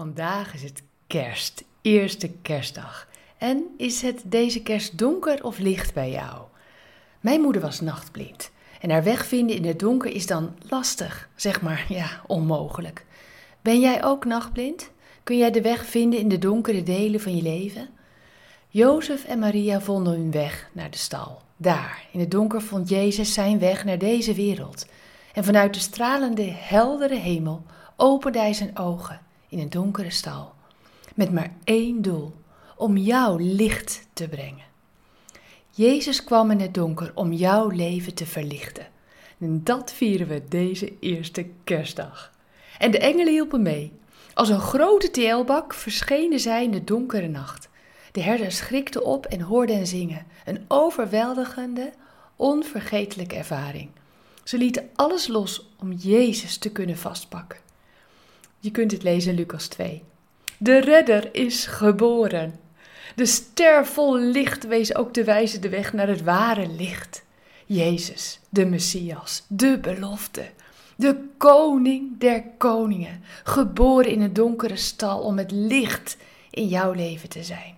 Vandaag is het kerst, eerste kerstdag. En is het deze kerst donker of licht bij jou? Mijn moeder was nachtblind. En haar weg vinden in het donker is dan lastig, zeg maar, ja, onmogelijk. Ben jij ook nachtblind? Kun jij de weg vinden in de donkere delen van je leven? Jozef en Maria vonden hun weg naar de stal. Daar, in het donker, vond Jezus zijn weg naar deze wereld. En vanuit de stralende, heldere hemel opende hij zijn ogen in een donkere stal, met maar één doel: om jouw licht te brengen. Jezus kwam in het donker om jouw leven te verlichten. En dat vieren we deze eerste kerstdag. En de engelen hielpen mee. Als een grote teelbak verschenen zij in de donkere nacht. De herder schrikte op en hoorde hen zingen. Een overweldigende, onvergetelijke ervaring. Ze lieten alles los om Jezus te kunnen vastpakken. Je kunt het lezen in Lucas 2. De redder is geboren. De ster vol licht wees ook de wijze de weg naar het ware licht. Jezus, de Messias, de belofte, de koning der koningen, geboren in een donkere stal om het licht in jouw leven te zijn.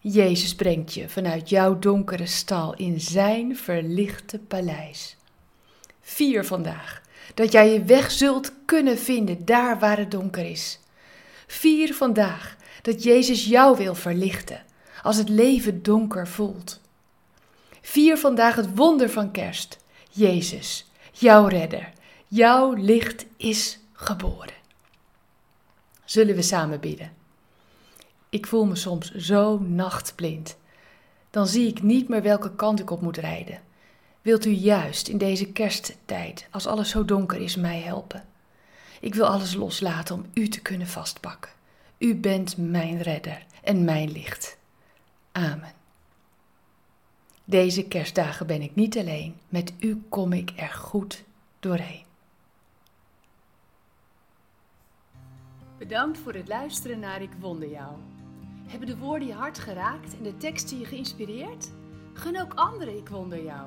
Jezus brengt je vanuit jouw donkere stal in zijn verlichte paleis. Vier vandaag dat jij je weg zult kunnen vinden daar waar het donker is. Vier vandaag dat Jezus jou wil verlichten als het leven donker voelt. Vier vandaag het wonder van kerst. Jezus, jouw redder, jouw licht is geboren. Zullen we samen bidden? Ik voel me soms zo nachtblind. Dan zie ik niet meer welke kant ik op moet rijden. Wilt u juist in deze kersttijd, als alles zo donker is, mij helpen? Ik wil alles loslaten om u te kunnen vastpakken. U bent mijn redder en mijn licht. Amen. Deze kerstdagen ben ik niet alleen, met u kom ik er goed doorheen. Bedankt voor het luisteren naar Ik Wonder Jou. Hebben de woorden je hart geraakt en de teksten je geïnspireerd? Gun ook anderen Ik Wonder Jou.